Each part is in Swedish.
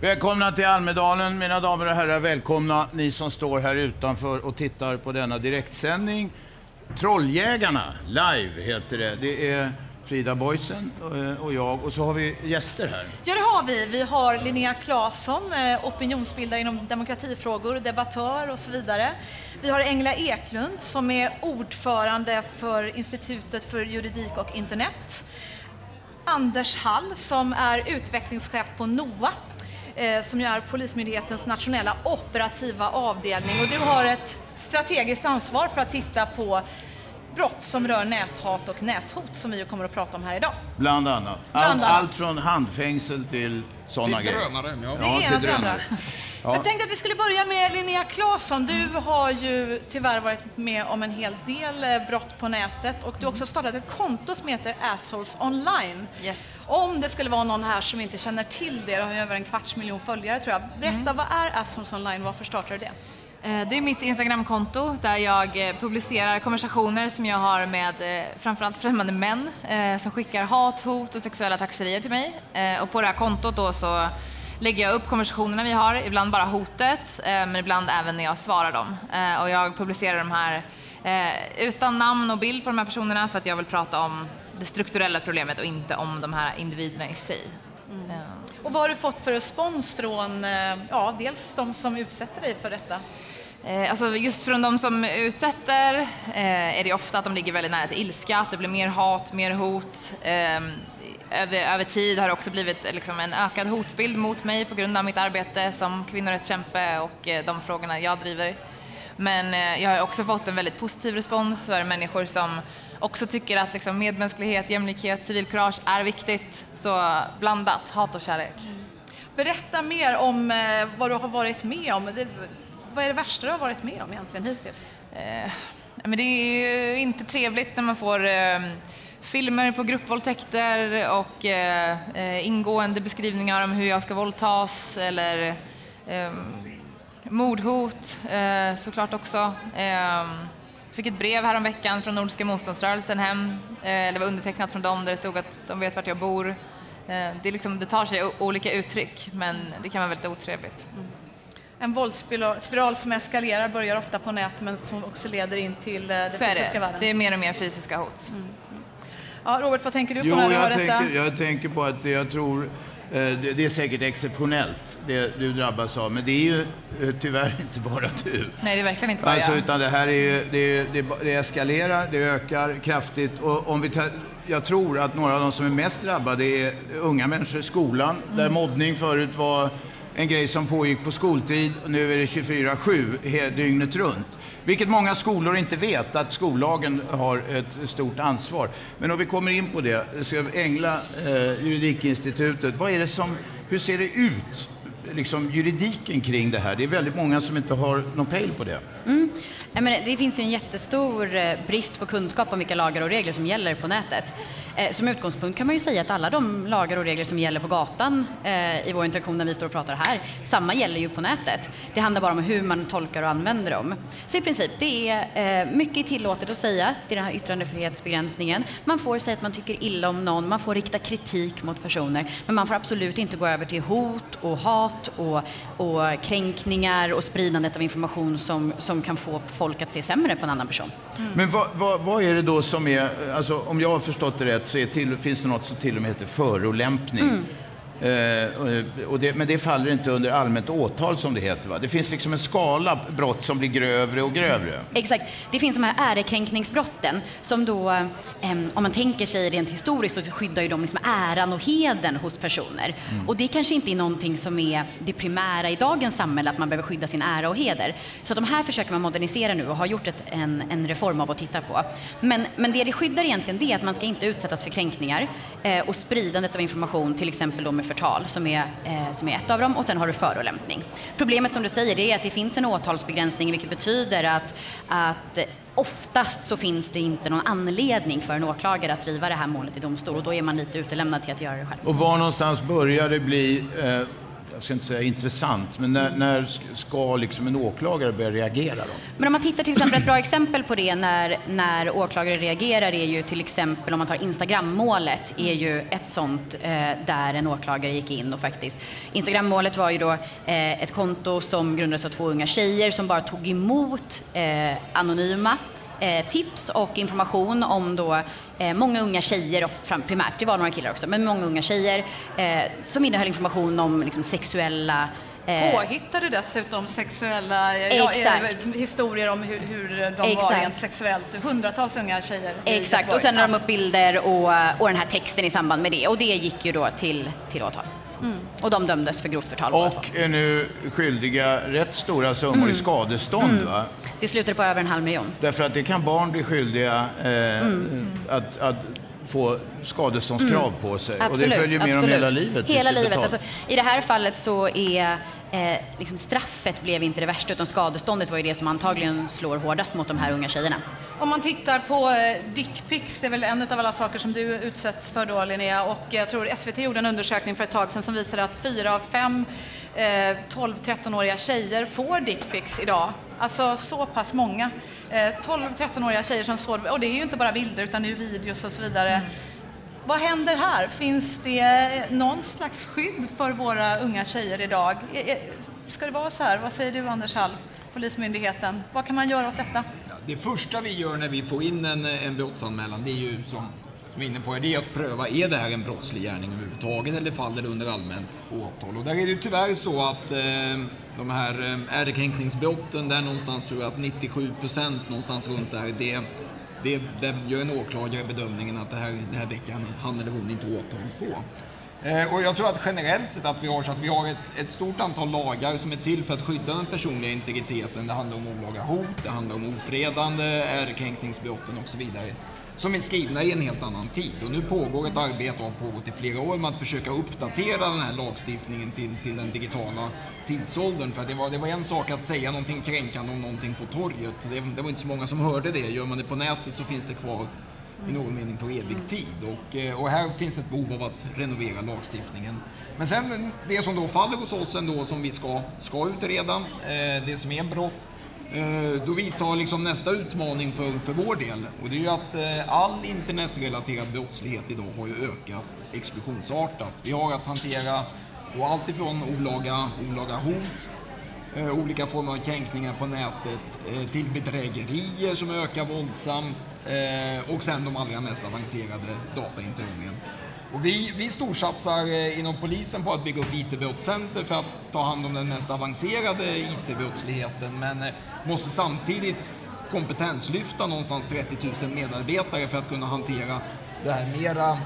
Välkomna till Almedalen, mina damer och herrar. Välkomna ni som står här utanför och tittar på denna direktsändning. Trolljägarna live heter det. Det är Frida Boysen eh, och jag och så har vi gäster här. Ja, det har vi. Vi har Linnea Claesson, eh, opinionsbildare inom demokratifrågor, debattör och så vidare. Vi har Engla Eklund som är ordförande för Institutet för juridik och internet. Anders Hall som är utvecklingschef på NOA eh, som ju är Polismyndighetens nationella operativa avdelning. Och du har ett strategiskt ansvar för att titta på brott som rör näthat och näthot som vi kommer att prata om här idag. Bland annat. Bland allt, annat. allt från handfängsel till sådana Till grejer. drönaren, ja. Det Ja, till till Jag tänkte att vi skulle börja med Linnea Claesson. Du har ju tyvärr varit med om en hel del eh, brott på nätet och du har också startat ett konto som heter Assholes Online. Yes. Om det skulle vara någon här som inte känner till det, du har ju över en kvarts miljon följare tror jag. Berätta, vad är Assholes Online? Varför startade du det? Eh, Det är mitt Instagramkonto där jag eh, publicerar konversationer som jag har med framförallt främmande män som skickar hat, hot och sexuella trakasserier till mig. Och på det här kontot då så lägger jag upp konversationerna vi har, ibland bara hotet, eh, men ibland även när jag svarar dem. Eh, Och jag publicerar de här eh, utan namn och bild på de här personerna för att jag vill prata om det strukturella problemet och inte om de här individerna i sig. Eh, Och vad har du fått för respons från, ja, dels de som utsätter dig för detta? Alltså just från de som utsätter är det ofta att de ligger väldigt nära till ilska, att det blir mer hat, mer hot. Över, över tid har det också blivit liksom en ökad hotbild mot mig på grund av mitt arbete som kvinnorättskämpe och eh, de frågorna jag driver. Men eh, jag har också fått en väldigt positiv respons för människor som också tycker att liksom, medmänsklighet, jämlikhet, civilkurage är viktigt. Så blandat, hat och kärlek. Berätta mer om eh, vad du har varit med om. Vad är det värsta du har varit med om egentligen hittills? Eh, men det är ju inte trevligt när man får eh, filmer på gruppvåldtäkter och eh, eh, ingående beskrivningar om hur jag ska våldtas eller eh, mordhot eh, såklart också. Eh, fick ett brev häromveckan från Nordiska motståndsrörelsen hem, eh, eller var undertecknat från dem där det stod att de vet vart jag bor. Eh, det, är liksom, det tar sig olika uttryck men det kan vara väldigt otrevligt. En våldsspiral spiral som eskalerar börjar ofta på nät men som också leder in till eh, det är fysiska det. världen. Det är mer och mer fysiska hot. Ja, Robert, vad tänker du på Jo, när du hör detta? jag tänker på att jag tror eh, det, det är säkert exceptionellt, det du drabbas av. Men det är ju eh, tyvärr inte bara du. Nej, det är verkligen inte bara Alltså, jag. utan det här är ju, det, det, det eskalerar, det ökar kraftigt. Och om vi tar, jag tror att några av de som är mest drabbade är unga människor i skolan, Mm. där mobbning förut var en grej som pågick på skoltid. Och nu är det 24-7, dygnet runt. Vilket många skolor inte vet, att skollagen har ett stort ansvar. Men om vi kommer in på det, så Engla, eh, Juridikinstitutet, vad är det som, hur ser det ut? Liksom juridiken kring det här. Det är väldigt många som inte har någon pejl på det. Mm. Jag menar, det finns ju en jättestor eh, brist på kunskap om vilka lagar och regler som gäller på nätet. Eh, som utgångspunkt kan man ju säga att alla de lagar och regler som gäller på gatan eh, i vår interaktion när vi står och pratar här, samma gäller ju på nätet. Det handlar bara om hur man tolkar och använder dem. Så i princip, det är mycket tillåtet att säga, det är den här yttrandefrihetsbegränsningen. Man får säga att man tycker illa om någon, man får rikta kritik mot personer, men man får absolut inte gå över till hot och hat och, och kränkningar och spridandet av information som, som kan få folk att se sämre på en annan person. Men vad, vad, vad är det då som är, alltså om jag har förstått det rätt så till, finns det något som till och med heter förolämpning. Eh, det, men det faller inte under allmänt åtal som det heter va? Det finns liksom en skala brott som blir grövre och grövre. Exakt. Det finns de här ärekränkningsbrotten som då, em, om man tänker sig rent historiskt, så skyddar ju de liksom äran och heden hos personer. Och det kanske inte är någonting som är det primära i dagens samhälle, att man behöver skydda sin ära och heder. Så de här försöker man modernisera nu och har gjort ett, en, en reform av att titta på. Men, men det det skyddar egentligen det är att man ska inte utsättas för kränkningar eh, och spridandet av information, till exempel då med förtal, som är, eh, som är ett av dem. Och sen har du förolämpning. Problemet som du säger det är att det finns en åtalsbegränsning, vilket betyder att, att oftast så finns det inte någon anledning för en åklagare att driva det här målet i domstol och då är man lite utelämnad till att göra det själv. Och var någonstans börjar det bli, eh, jag ska inte säga intressant, men när, när ska liksom en åklagare börja reagera då? Men om man tittar till exempel, ett bra exempel på det när, när åklagare reagerar är ju till exempel om man tar Instagrammålet, är ju ett sånt eh, där en åklagare gick in och faktiskt Instagrammålet var ju då eh, ett konto som grundades av två unga tjejer som bara tog emot eh, anonyma eh, tips och information om då eh, många unga tjejer, ofta primärt, det var några killar också, men många unga tjejer eh, som innehöll information om liksom, sexuella Påhittade dessutom sexuella ja, historier om hur, hur de Exakt. var rent sexuellt. Hundratals unga tjejer. Exakt, och sen la de upp bilder och, och den här texten i samband med det och det gick ju då till, till åtal. Mm. Och de dömdes för grovt förtal. Och är nu skyldiga rätt stora summor mm. i skadestånd. Mm. Det slutade på över en halv miljon. Därför att det kan barn bli skyldiga eh, mm. att, att få skadeståndskrav mm. på sig. Absolut, och det följer med absolut. dem hela livet. Hela livet. Alltså, I det här fallet så är eh, liksom straffet blev inte det värsta utan skadeståndet var ju det som antagligen slår hårdast mot de här unga tjejerna. Om man tittar på eh, dickpics, det är väl en av alla saker som du utsätts för då Linnea och jag tror SVT gjorde en undersökning för ett tag sedan som visade att fyra av fem eh, 12-13-åriga tjejer får dickpics idag. Alltså så pass många. Eh, 12-13-åriga tjejer som står, och det är ju inte bara bilder utan det är videos och så vidare. Mm. Vad händer här? Finns det någon slags skydd för våra unga tjejer idag? Ska det vara så här? Vad säger du Anders Hall, Polismyndigheten? Vad kan man göra åt detta? Det första vi gör när vi får in en, en brottsanmälan, det är ju som som är inne på, det är att pröva, är det här en brottslig gärning överhuvudtaget eller faller det under allmänt åtal? Och där är det ju tyvärr så att eh, de här eh, ärekränkningsbrotten, där någonstans tror jag att 97 procent någonstans runt där, det, det, det gör en åklagare bedömningen att det här, det här väcker han eller hon inte åtal på. Eh, och jag tror att generellt sett att vi har så att vi har ett, ett, stort antal lagar som är till för att skydda den personliga integriteten. Det handlar om olaga hot, det handlar om ofredande, ärekränkningsbrotten och så vidare som är skrivna i en helt annan tid. Och nu pågår ett arbete och har pågått i flera år med att försöka uppdatera den här lagstiftningen till, till den digitala tidsåldern. För det var, det var en sak att säga någonting kränkande om någonting på torget. Det, det var inte så många som hörde det. Gör man det på nätet så finns det kvar i någon mening för evig tid. Och, eh, och här finns ett behov av att renovera lagstiftningen. Men sen det som då faller hos oss ändå som vi ska, ska utreda, eh, det som är brott, Eh, då vidtar liksom nästa utmaning för, för vår del och det är ju att eh, all internetrelaterad brottslighet idag har ju ökat explosionsartat. Vi har att hantera och allt ifrån olaga, olaga hot, eh, olika former av kränkningar på nätet till bedrägerier som ökar våldsamt och sen de allra mest avancerade dataintrången. Och vi, vi storsatsar eh, inom polisen på att bygga upp IT-brottscenter för att ta hand om den mest avancerade IT-brottsligheten men eh, måste samtidigt kompetenslyfta någonstans 30 000 medarbetare för att kunna hantera det här mera,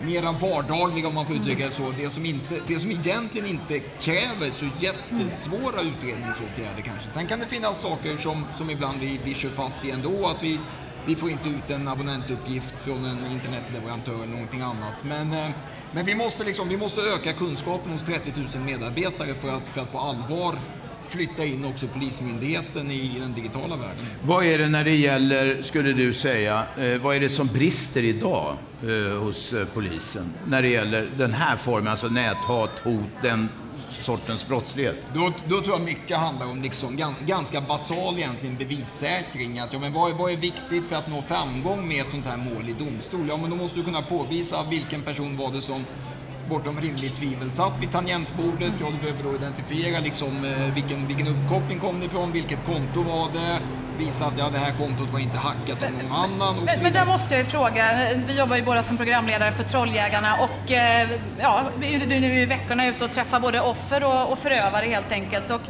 mera vardagliga, om man får uttrycka det så. Det som, inte, det som egentligen inte kräver så jättesvåra utredningsåtgärder kanske. Sen kan det finnas saker som, som ibland vi, vi kör fast i ändå, att vi vi får inte ut en abonnentuppgift från en internetleverantör eller någonting annat. Men, eh, men vi, måste liksom, vi måste öka kunskapen hos 30 000 medarbetare för att, för att på allvar flytta in också Polismyndigheten i den digitala världen. Vad är det när det gäller, skulle du säga, eh, vad är det som brister idag eh, hos polisen när det gäller den här formen, alltså näthat, hot, den sortens brottslighet? Då, då tror jag mycket handlar om liksom, ganska basal egentligen bevissäkring. Att, ja, men vad, är, vad är viktigt för att nå framgång med ett sånt här mål i domstol? Ja, men då måste du kunna påvisa vilken person var det som bortom rimligt tvivel satt vid tangentbordet. Ja, du behöver då identifiera liksom, eh, vilken, vilken uppkoppling kom det ifrån, vilket konto var det, visa att ja, det här kontot var inte hackat av någon annan. men, men där måste jag ju fråga, vi jobbar ju båda som programledare för Trolljägarna och eh, ja, nu i veckorna ute och träffar både offer och, och förövare helt enkelt. Och,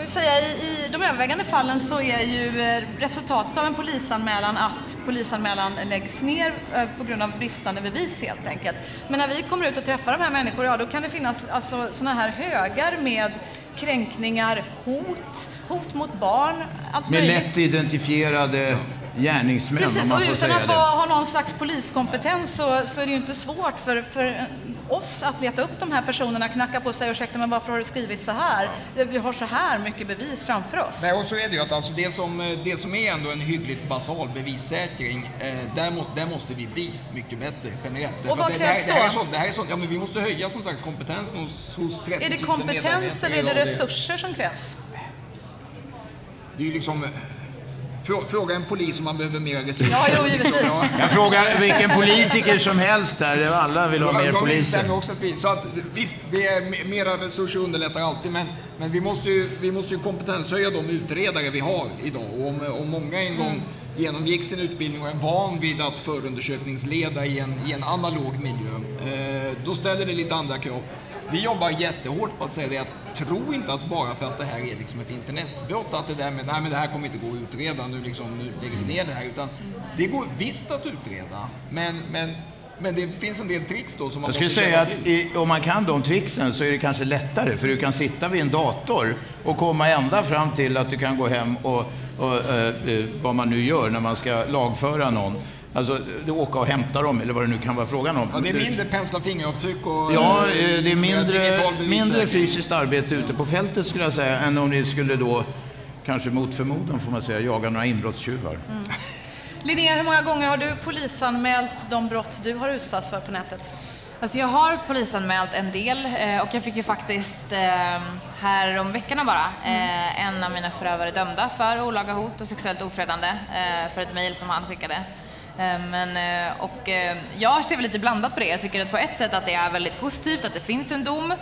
jag vill säga, i, I de övervägande fallen så är ju eh, resultatet av en polisanmälan att polisanmälan läggs ner eh, på grund av bristande bevis helt enkelt. Men när vi kommer ut och träffar de här människorna, ja då kan det finnas alltså, sådana här högar med kränkningar, hot, hot mot barn, allt Med möjligt. lätt identifierade gärningsmän Precis, och utan att det. ha någon slags poliskompetens så, så är det ju inte svårt för, för oss att leta upp de här personerna, knacka på och säga ursäkta men varför har du skrivit så här? Vi har så här mycket bevis framför oss. Nej, och så är det ju att alltså det, som, det som är ändå en hyggligt basal bevissäkring, eh, där, må, där måste vi bli mycket bättre generellt. Och vad det, krävs det, här, det här är då? sånt, det här är sånt, ja men vi måste höja som sagt kompetensen hos, hos 30 000 Är det kompetens eller är det resurser som krävs? Det är ju liksom... frå- Fråga en polis om man behöver mer resurser. Ja, jo, givetvis. Jag frågar vilken politiker som helst där, alla vill ha mer De poliser. också att vi, så att visst, det är me- mera resurser underlättar alltid, men, men vi, måste ju, vi måste ju kompetenshöja de utredare vi har idag. Och om, om många en gång genomgick sin utbildning och är van vid att förundersökningsleda i en, i en analog miljö, eh, då ställer det lite andra krav. Vi jobbar jättehårt på att säga det att tro inte att bara för att det här är liksom ett internetbrott att det där med nej men det här kommer inte gå att utreda, nu, liksom, nu lägger vi ner det här. Utan det går visst att utreda, men, men, men det finns en del tricks då som man Jag skulle måste säga att i, om man kan de tricksen så är det kanske lättare för du kan sitta vid en dator och komma ända fram till att du kan gå hem och, och eh, eh, vad man nu gör när man ska lagföra någon. Alltså du åka och hämta dem eller vad det nu kan vara frågan om. Ja, det är mindre pensla fingeravtryck och... Ja, eh, eh, det är mindre, digital bevissäkring. mindre fysiskt arbete ute på fältet skulle jag säga än om ni skulle då, kanske mot förmodan får man säga, jaga några inbrottstjuvar. Linnea, hur många gånger har du polisanmält de brott du har utsatts för på nätet? Alltså jag har polisanmält en del eh, och jag fick ju faktiskt eh, här om veckorna bara eh, en av mina förövare dömda för olaga hot och sexuellt ofredande eh, för ett mejl som han skickade. Eh, men, eh, och eh, jag ser väl lite blandat på det. Jag tycker att på ett sätt att det är väldigt positivt att det finns en dom,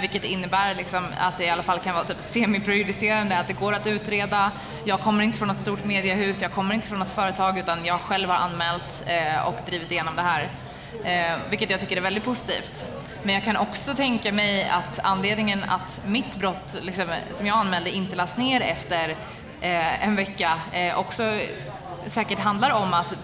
vilket innebär liksom att det i alla fall kan vara typ semiprejudicerande, att det går att utreda. Jag kommer inte från något stort mediehus, jag kommer inte från något företag, utan jag själv har anmält och drivit igenom det här. Eh, vilket jag tycker är väldigt positivt. Men jag kan också tänka mig att anledningen att mitt brott, liksom, som jag anmälde, inte lades ner efter eh, en vecka eh, också säkert handlar om att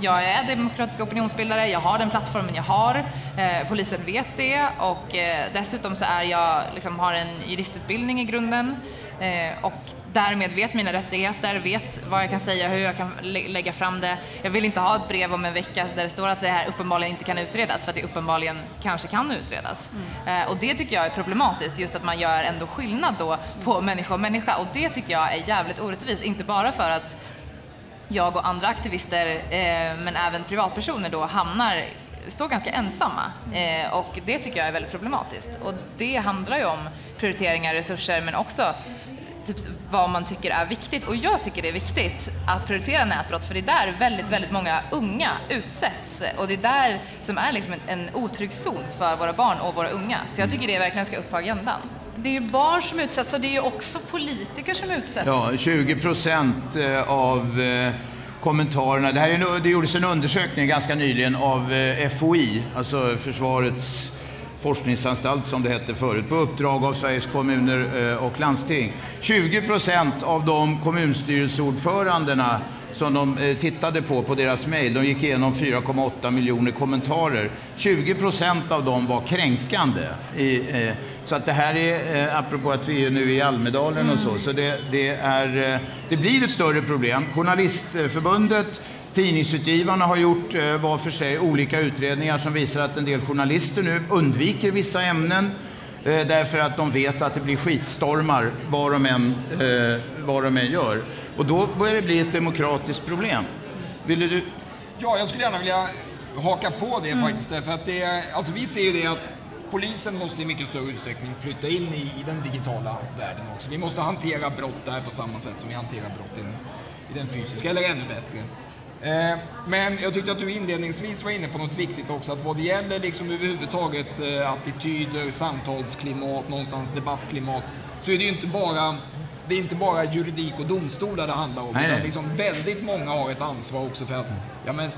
jag är demokratisk opinionsbildare, jag har den plattformen jag har, eh, polisen vet det och eh, dessutom så är jag, liksom, har en juristutbildning i grunden eh, och därmed vet mina rättigheter, vet vad jag kan säga, hur jag kan lä- lägga fram det. Jag vill inte ha ett brev om en vecka där det står att det här uppenbarligen inte kan utredas för att det uppenbarligen kanske kan utredas. Eh, och det tycker jag är problematiskt, just att man gör ändå skillnad då på människa och människa och det tycker jag är jävligt orättvist, inte bara för att jag och andra aktivister, eh, men även privatpersoner då, hamnar, står ganska ensamma. Eh, och det tycker jag är väldigt problematiskt. Och det handlar ju om prioriteringar, resurser, men också typ, vad man tycker är viktigt. Och jag tycker det är viktigt att prioritera nätbrott, för det är där väldigt, väldigt många unga utsätts. Och det är där som är liksom en, en otrygg zon för våra barn och våra unga. Så jag tycker det verkligen ska upp på agendan. Det är ju barn som utsätts och det är ju också politiker som utsätts. Ja, 20 procent eh, av eh, kommentarerna. Det, här är, det gjordes en undersökning ganska nyligen av eh, FOI, alltså Försvarets forskningsanstalt som det hette förut, på uppdrag av Sveriges kommuner och landsting. 20 procent av de kommunstyrelseordförandena som de tittade på, på deras mejl, de gick igenom 4,8 miljoner kommentarer. 20 procent av dem var kränkande. I, eh, så att det här är, eh, apropå att vi är nu i Almedalen och så, så det, det, är, eh, det blir ett större problem. Journalistförbundet, tidningsutgivarna har gjort eh, var för sig olika utredningar som visar att en del journalister nu undviker vissa ämnen eh, därför att de vet att det blir skitstormar vad de än, eh, vad de än gör. Och då börjar det bli ett demokratiskt problem. Ville du? Ja, jag skulle gärna vilja haka på det faktiskt. Därför att det, alltså vi ser ju det att polisen måste i mycket större utsträckning flytta in i, i den digitala världen också. Vi måste hantera brott där på samma sätt som vi hanterar brott i den, i den fysiska, eller ännu bättre. Eh, men jag tyckte att du inledningsvis var inne på något viktigt också, att vad det gäller liksom överhuvudtaget eh, attityder, samtalsklimat, någonstans debattklimat, så är det ju inte bara det är inte bara juridik och domstolar det handlar om, Nej, utan liksom väldigt många har ett ansvar också för att, ja men,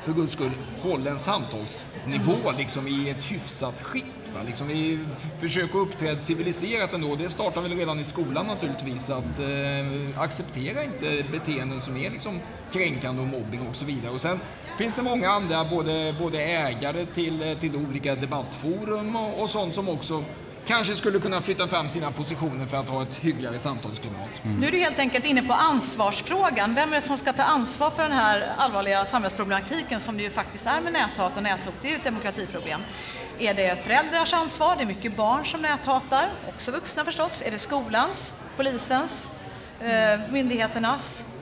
för guds skull, håll en samtalsnivå liksom i ett hyfsat skick. Va? Liksom vi försöker uppträda civiliserat ändå. Det startar väl redan i skolan naturligtvis. Att eh, acceptera inte beteenden som är liksom kränkande och mobbing och så vidare. Och sen finns det många andra, både, både ägare till, till olika debattforum och, och sånt som också kanske skulle kunna flytta fram sina positioner för att ha ett hyggligare samtalsklimat. Mm. Nu är du helt enkelt inne på ansvarsfrågan. Vem är det som ska ta ansvar för den här allvarliga samhällsproblematiken som det ju faktiskt är med näthat och näthot? Det är ju ett demokratiproblem. Är det föräldrars ansvar? Det är mycket barn som näthatar, också vuxna förstås. Är det skolans, polisens, eh, myndigheternas?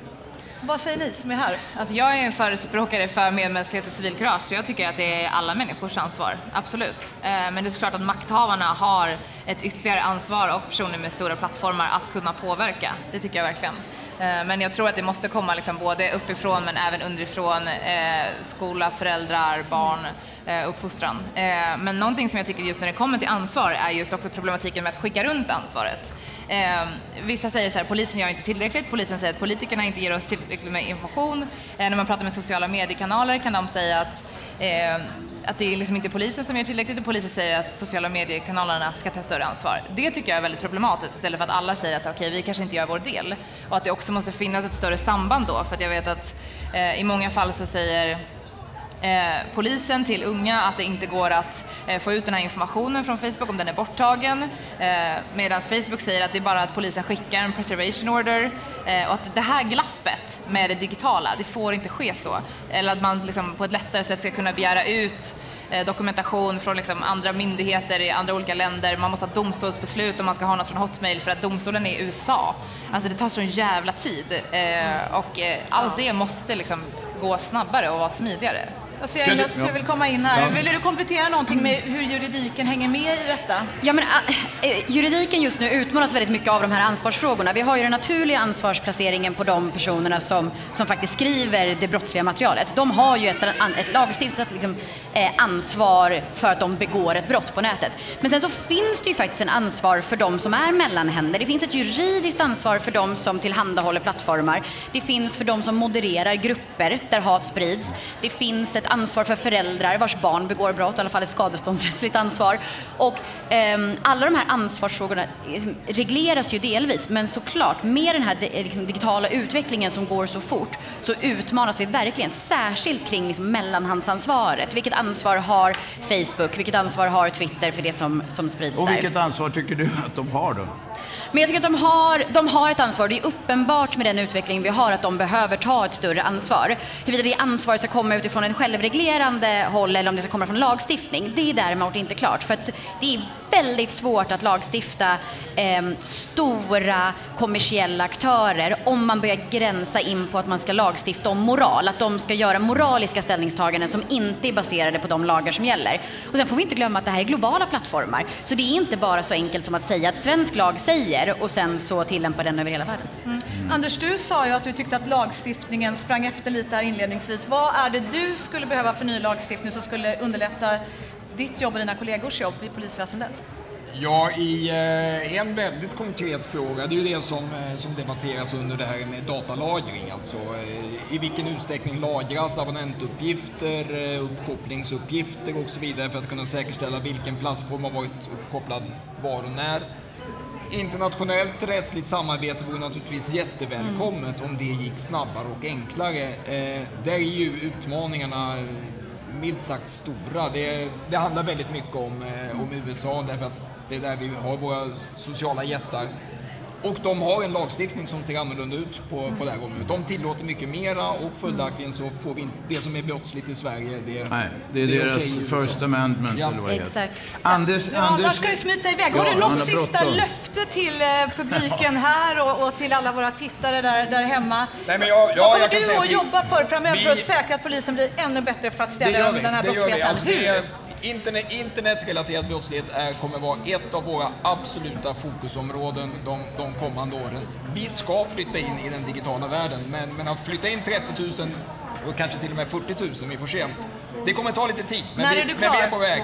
Vad säger ni som är här? Alltså jag är en förespråkare för medmänsklighet och civilkurage, så jag tycker att det är alla människors ansvar, absolut. Eh, men det är såklart att makthavarna har ett ytterligare ansvar och personer med stora plattformar att kunna påverka. Det tycker jag verkligen. Eh, men jag tror att det måste komma liksom både uppifrån men även underifrån, eh, skola, föräldrar, barn, eh, uppfostran. Men någonting som jag tycker just när det kommer till ansvar är just också problematiken med att skicka runt ansvaret. Eh, vissa säger så här, polisen gör inte tillräckligt, polisen säger att politikerna inte ger oss tillräckligt med information. Eh, när man pratar med sociala mediekanaler kan de säga att eh, att det är liksom inte polisen som gör tillräckligt och polisen säger att sociala mediekanalerna ska ta större ansvar. Det tycker jag är väldigt problematiskt istället för att alla säger att okej, okay, vi kanske inte gör vår del. Och att det också måste finnas ett större samband då, för att jag vet att eh, i många fall så säger polisen till unga att det inte går att eh, få ut den här informationen från Facebook om den är borttagen. Eh, Medan Facebook säger att det är bara att polisen skickar en preservation order. Eh, och att det här glappet med det digitala, det får inte ske så. Eller att man liksom på ett lättare sätt ska kunna begära ut eh, dokumentation från liksom andra myndigheter i andra olika länder. Man måste ha domstolsbeslut om man ska ha något från Hotmail för att domstolen är i USA. Alltså det tar så jävla tid. Eh, och eh, allt det måste liksom gå snabbare och vara smidigare. Alltså jag, att du vill komma in här. Vill du komplettera någonting med hur juridiken hänger med i detta? Ja, men, äh, juridiken just nu utmanas väldigt mycket av de här ansvarsfrågorna. Vi har ju den naturliga ansvarsplaceringen på de personerna som, som faktiskt skriver det brottsliga materialet. De har ju ett, ett lagstiftat liksom, eh, ansvar för att de begår ett brott på nätet. Men sen så finns det ju faktiskt en ansvar för de som är mellanhänder. Det finns ett juridiskt ansvar för de som tillhandahåller plattformar. Det finns för de som modererar grupper där hat sprids. Det finns ett ansvar för föräldrar vars barn begår brott, i alla fall ett skadeståndsrättsligt ansvar. Och eh, alla de här ansvarsfrågorna liksom, regleras ju delvis, men såklart med den här liksom, digitala utvecklingen som går så fort så utmanas vi verkligen, särskilt kring liksom, mellanhandsansvaret. Vilket ansvar har Facebook? Vilket ansvar har Twitter för det som, som sprids Och där? vilket ansvar tycker du att de har då? Men jag tycker att de har, de har ett ansvar. Det är uppenbart med den utveckling vi har att de behöver ta ett större ansvar. Huruvida det ansvaret ska komma utifrån en självreglerande håll eller om det ska komma från lagstiftning, det är däremot inte klart. För att det är väldigt svårt att lagstifta eh, stora kommersiella aktörer om man börjar gränsa in på att man ska lagstifta om moral. Att de ska göra moraliska ställningstaganden som inte är baserade på de lagar som gäller. Och sen får vi inte glömma att det här är globala plattformar. Så det är inte bara så enkelt som att säga att svensk lag säger och sen så tillämpar den över hela världen. Mm. Anders, du sa ju att du tyckte att lagstiftningen sprang efter lite här inledningsvis. Vad är det du skulle behöva för ny lagstiftning som skulle underlätta ditt jobb och dina kollegors jobb i polisväsendet? Ja, i eh, en väldigt konkret fråga, det är ju det som, eh, som debatteras under det här med datalagring. Alltså eh, i vilken utsträckning lagras abonnentuppgifter, uppkopplingsuppgifter och så vidare för att kunna säkerställa vilken plattform har varit uppkopplad var och när. Internationellt rättsligt samarbete vore naturligtvis jättevälkommet om det gick snabbare och enklare. Eh, där är ju utmaningarna milt sagt stora. Det, det handlar väldigt mycket om, eh, om USA därför att det är där vi har våra sociala jättar. Och de har en lagstiftning som ser annorlunda ut på, på det här området. De tillåter mycket mera och följaktligen så får vi inte, det som är brottsligt i Sverige, det, Nej, det är det deras USA. First Amendment Ja, eller vad det heter. Exakt. Anders, Ja, Anders, Annars ska ju smita iväg. Har Ja, du han något har sista bråttom. löfte till eh, publiken här och, och till alla våra tittare där, där hemma? Nej, men jag- ja, Vad kommer jag du att att vi- jobba för framöver för vi- att säkra att polisen blir ännu bättre för att stävja den här brottsligheten? Alltså, Hur? är, internet, internetrelaterad brottslighet är, kommer vara ett av våra absoluta fokusområden de, de kommande åren. Vi ska flytta in i den digitala världen, men, men att flytta in 30 000 och kanske till och med 40 000, vi får se. Det kommer ta lite tid, men, När vi, är du men vi klar? är på väg.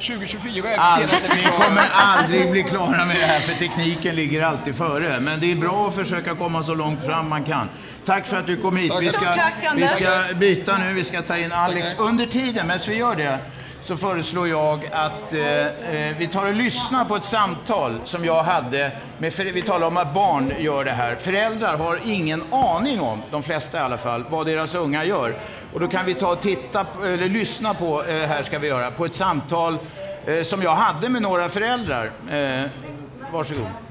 2024 är senaste vi kommer aldrig bli klara med det här för tekniken ligger alltid före. Men det är bra att försöka komma så långt fram man kan. Tack för att du kom hit. Tack. Vi Stort ska, tack, vi ska byta nu, vi ska ta in Alex. Under tiden, medan vi gör det, så föreslår jag att eh, eh, vi tar och lyssnar på ett samtal som jag hade med, vi talar om att barn gör det här. Föräldrar har ingen aning om, de flesta i alla fall, vad deras unga gör. Och då kan vi ta och titta, eller lyssna på, eh, här ska vi göra, på ett samtal eh, som jag hade med några föräldrar. Eh, varsågod.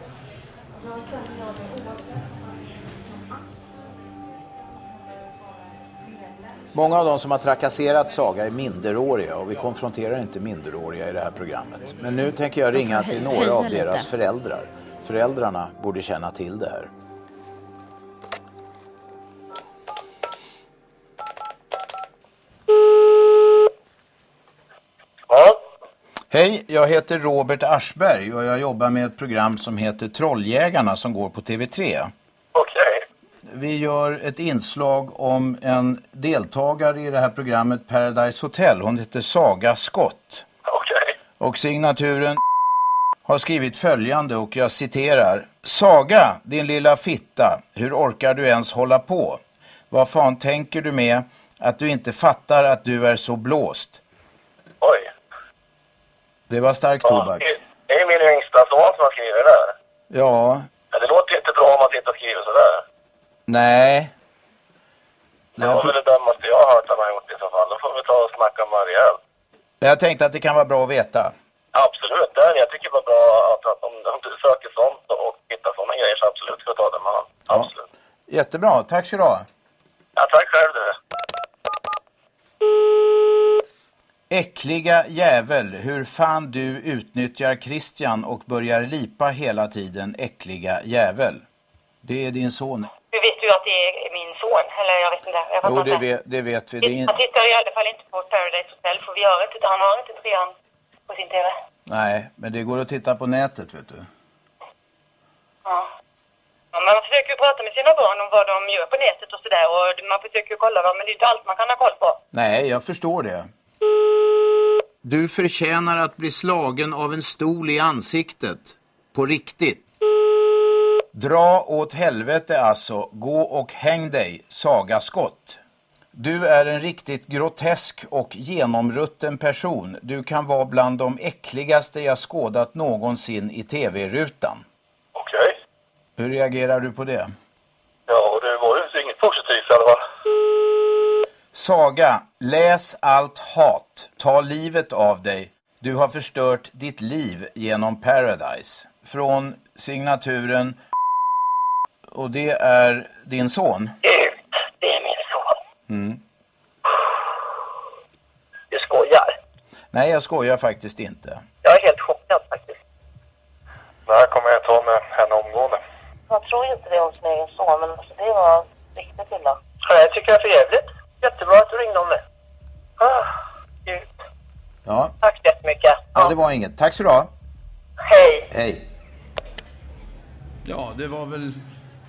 Många av de som har trakasserat Saga är minderåriga och vi konfronterar inte minderåriga i det här programmet. Men nu tänker jag ringa till några av deras föräldrar. Föräldrarna borde känna till det här. Ja, Hej, jag heter Robert Aschberg och jag jobbar med ett program som heter Trolljägarna som går på TV3. Vi gör ett inslag om en deltagare i det här programmet Paradise Hotel. Hon heter Saga Skott. Okej. Och signaturen har skrivit följande och jag citerar. Saga, din lilla fitta, hur orkar du ens hålla på? Vad fan tänker du med att du inte fattar att du är så blåst? Oj. Det var stark Ja, tobak. det- är min yngsta son som har skrivit det där. Ja, Ja, det låter inte bra om man sitter och skriver sådär. Nej. Det var väl det dummaste jag har hört han har gjort i så fall. Då får vi ta och snacka med rejält. Jag tänkte att det kan vara bra att veta. Absolut, det är, jag tycker det var bra att, att om, om du söker sånt och hittar sådana grejer så absolut ska du ta det med honom. Absolut. Jättebra, tack så du ha. Ja, tack själv du. Äckliga jävel, hur fan du utnyttjar Christian och börjar lipa hela tiden, äckliga jävel. Det är din son. Hur vet du att det är min son? Eller jag vet inte. Jag Jo, det vet, det vet vi. Det in... Han tittar i alla fall inte på Paradise Hotel för vi gör inte Han har inte trean på sin TV. Nej, men det går att titta på nätet, vet du. Ja. Ja, man försöker prata med sina barn om vad de gör på nätet och sådär och man försöker kolla dem men det är inte allt man kan ha koll på. Nej, jag förstår det. Du förtjänar att bli slagen av en stol i ansiktet. På riktigt. Dra åt helvete alltså. Gå och häng dig, Saga Skott. Du är en riktigt grotesk och genomrutten person. Du kan vara bland de äckligaste jag skådat någonsin i tv-rutan. Okej. Hur reagerar du på det? Ja, det var ju inget positivt i alla fall. Saga, läs allt hat. Ta livet av dig. Du har förstört ditt liv genom Paradise. Från signaturen och det är din son. Gud, det är min son. Mm. Du skojar. Nej, jag skojar faktiskt inte. Jag är helt chockad faktiskt. Det här kommer jag ta med henne omgående. Jag tror inte det är om sin egen son men alltså, det var riktigt illa. Ja, jag tycker det är för jävligt. Jättebra att du ringde om det. Ah, Gud. Ja, Tack så jättemycket. ja det var inget. Tack så du ha. Hej. Hej. Ja, det var väl...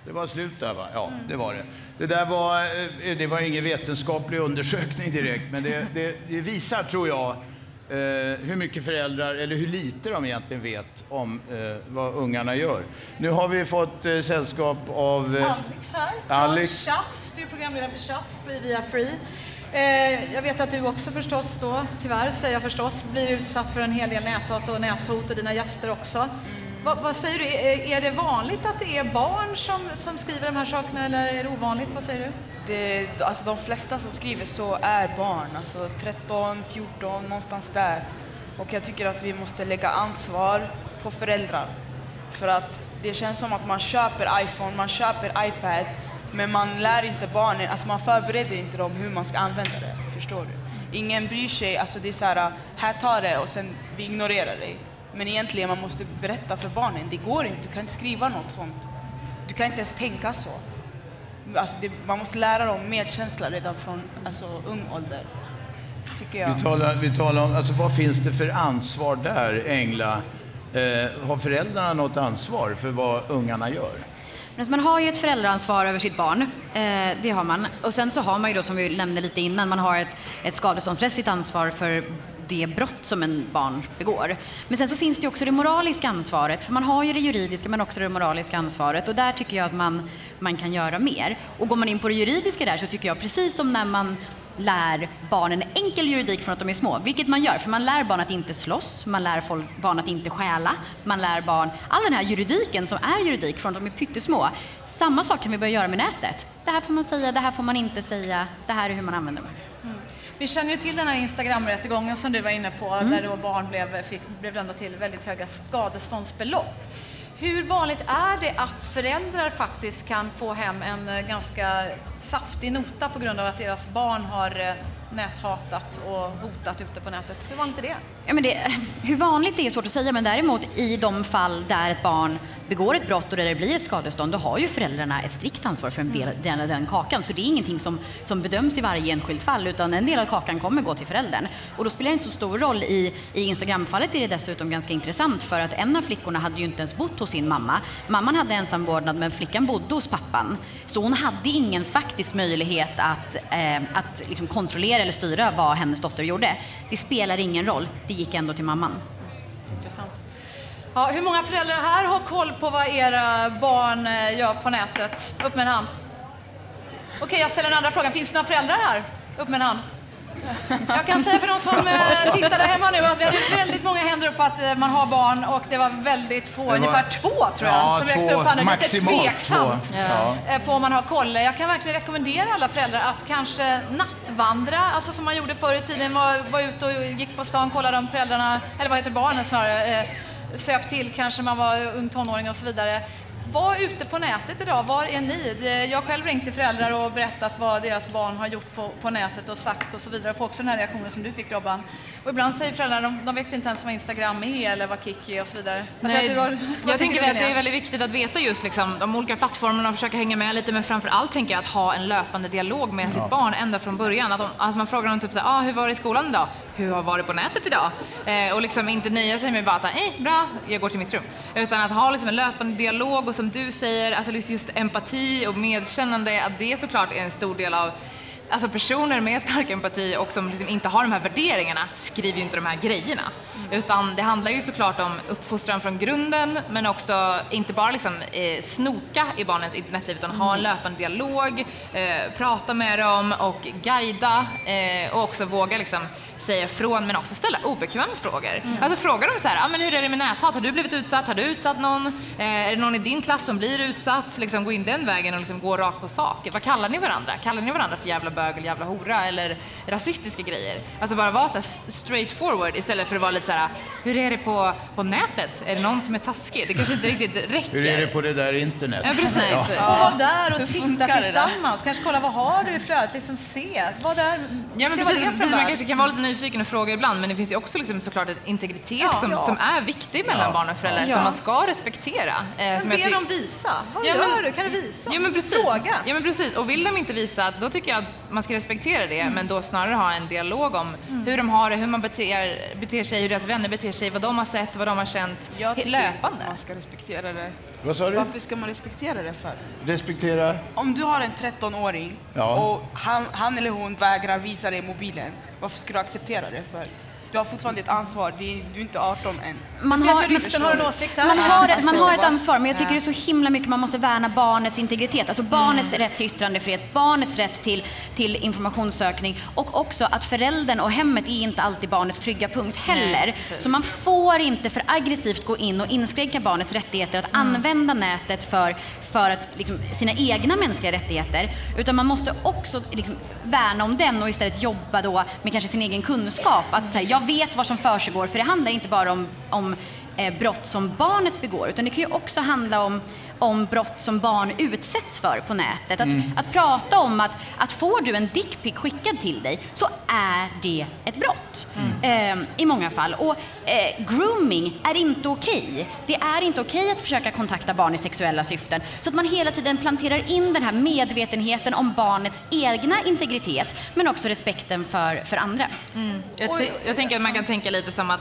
Det var slut där, va? Ja, det var det. Det där var, eh, det var ingen vetenskaplig undersökning direkt, men det, det, det visar, tror jag, eh, hur mycket föräldrar, eller hur lite de egentligen vet om eh, vad ungarna gör. Nu har vi fått eh, sällskap av... Eh, Alex här från Alex. Tjafs. Du är programledare för Tjafs på Via Free. Eh, jag vet att du också förstås då, tyvärr säger jag förstås, blir utsatt för en hel del näthat och näthot och dina gäster också. Vad, vad säger du, är, är det vanligt att det är barn som, som skriver de här sakerna eller är det ovanligt? Vad säger du? Det, alltså de flesta som skriver så är barn, alltså 13, 14, någonstans där. Och jag tycker att vi måste lägga ansvar på föräldrar. För att det känns som att man köper iPhone, man köper iPad, men man lär inte barnen, alltså man förbereder inte dem hur man ska använda det. Förstår du? Ingen bryr sig, alltså det är så här, här tar det och sen vi ignorerar dig. Men egentligen man måste berätta för barnen, det går inte, du kan inte skriva något sånt. Du kan inte ens tänka så. Alltså det, man måste lära dem medkänsla redan från alltså, ung ålder. Tycker jag. vi, talar, vi talar om, alltså vad finns det för ansvar där, Engla? Eh, har föräldrarna något ansvar för vad ungarna gör? Men så man har ju ett föräldraansvar över sitt barn. Eh, det har man. Och sen så har man ju då, som vi nämnde lite innan, man har ett, ett skadeståndsrättsligt ansvar för det brott som en barn begår. Men sen så finns det ju också det moraliska ansvaret, för man har ju det juridiska men också det moraliska ansvaret och där tycker jag att man, man kan göra mer. Och går man in på det juridiska där så tycker jag precis som när man lär barnen enkel juridik från att de är små, vilket man gör, för man lär barn att inte slåss, man lär folk, barn att inte stjäla, man lär barn all den här juridiken som är juridik från att de är pyttesmå. Samma sak kan vi börja göra med nätet. Det här får man säga, det här får man inte säga, det här är hur man använder det. Vi känner ju till den här Instagram-rättegången som du var inne på, Mm. där då barn blev, fick, blev dömda till väldigt höga skadeståndsbelopp. Hur vanligt är det att föräldrar faktiskt kan få hem en eh, ganska saftig nota på grund av att deras barn har eh, näthatat och hotat ute på nätet? Hur vanligt är det? Ja, men det, hur vanligt det är svårt att säga, men däremot i de fall där ett barn begår ett brott och där det blir ett skadestånd, då har ju föräldrarna ett strikt ansvar för en del, den, den kakan. Så det är ingenting som, som bedöms i varje enskilt fall, utan en del av kakan kommer gå till föräldern. Och då spelar det inte så stor roll. I, i Instagramfallet är det dessutom ganska intressant, för att en av flickorna hade ju inte ens bott hos sin mamma. Mamman hade ensam vårdnad, men flickan bodde hos pappan. Så hon hade ingen faktisk möjlighet att, eh, att liksom kontrollera eller styra vad hennes dotter gjorde. Det spelar ingen roll, det gick ändå till mamman. Intressant. Ja, hur många föräldrar här har koll på vad era barn eh, gör på nätet? Upp med en hand. Okej, jag ställer den andra frågan. Finns det några föräldrar här? Upp med en hand. Jag kan säga för de som eh, tittar där hemma nu att vi hade väldigt många händer upp att eh, man har barn och det var väldigt få, var- ungefär två tror jag, Ja, som räckte upp handen. Lite tveksamt. Ja. eh, på om man har koll. Jag kan verkligen rekommendera alla föräldrar att kanske nattvandra, alltså som man gjorde förr i tiden, var, var ute och gick på stan, kollade om föräldrarna, eller vad heter barnen snarare, söp till kanske man var ung tonåring och så vidare. Var ute på nätet idag, var är ni? Jag har själv ringt till föräldrar och berättat vad deras barn har gjort på, på nätet och sagt och så vidare. Jag får också den här reaktionen som du fick Robban. Och ibland säger föräldrar, de, de vet inte ens vad Instagram är eller vad Kik är och så vidare. Nej, att du har- jag tycker tänker att det är väldigt viktigt att veta just liksom, de olika plattformarna och försöka hänga med lite, men framför allt tänker jag att ha en löpande dialog med sitt barn ända från början. Att, de, att man frågar dem typ så här, ah, hur var det i skolan idag? Hur har varit på nätet idag? Eh, och liksom inte nöja sig med bara så här, eh, bra, jag går till mitt rum. Utan att ha liksom en löpande dialog och som du säger, alltså just empati och medkännande, att det såklart är en stor del av Alltså personer med stark empati och som liksom inte har de här värderingarna skriver ju inte de här grejerna. Utan det handlar ju såklart om uppfostran från grunden men också inte bara liksom, eh, snoka i barnens internetliv utan ha en löpande dialog, eh, prata med dem och guida eh, och också våga liksom, säga ifrån men också ställa obekväma frågor. Alltså fråga dem så här, ah, men hur är det med näthat? Har du blivit utsatt? Har du utsatt någon? Eh, är det någon i din klass som blir utsatt? Liksom, gå in den vägen och liksom gå rakt på sak. Vad kallar ni varandra? Kallar ni varandra för jävla bög eller jävla hora eller rasistiska grejer? Alltså bara vara så här straight forward istället för att vara lite så här, hur är det på, på nätet? Är det någon som är taskig? Det kanske inte riktigt räcker. Hur är det på det där internet? Ja, precis. Och vara där och titta tillsammans. Kanske kolla vad har du i flödet, liksom se. Var där, Ja, men se vad det precis, är för man kanske kan vara lite nyfiken och fråga ibland, men det finns ju också liksom såklart en integritet Ja. som, Ja. som är viktig mellan Ja. barn och föräldrar, Ja. som man ska respektera. Eh, Men som be dem visa. Vad Ja, gör men- du? Kan du visa? Ja men precis. Fråga. Ja men precis. Och vill de inte visa, då tycker jag att man ska respektera det, Mm. men då snarare ha en dialog om hur de har det, hur man beter, beter sig, hur deras vänner beter sig, vad de har sett, vad de har känt Jag tycker löpande. man ska respektera det. Vad sa du? Varför ska man respektera det för? Respektera? Om du har en 13-åring Ja. och han, han eller hon vägrar visa dig mobilen, varför ska du acceptera det för? Du har fortfarande ett ansvar, du är inte 18 än. Man har, juristen har en åsikt här. man har, ett, man Alltså, har ett va? ansvar, men jag tycker det är så himla mycket man måste värna barnets integritet. Alltså barnets rätt till yttrandefrihet, barnets rätt till, till informationssökning och också att föräldern och hemmet är inte alltid barnets trygga punkt heller. så man får inte för aggressivt gå in och inskränka barnets rättigheter att använda nätet för, för att, liksom, sina egna mänskliga rättigheter. Utan man måste också liksom, värna om den och istället jobba då med kanske sin egen kunskap. Att här, jag vet vad som försiggår, för det handlar inte bara om, om eh, brott som barnet begår, utan det kan ju också handla om om brott som barn utsätts för på nätet. Att, att prata om att, att får du en dickpic skickad till dig så är det ett brott eh, i många fall. Och eh, grooming är inte okej. Det är inte okej att försöka kontakta barn i sexuella syften. Så att man hela tiden planterar in den här medvetenheten om barnets egna integritet men också respekten för, för andra. Jag, t- jag tänker att man kan tänka lite som att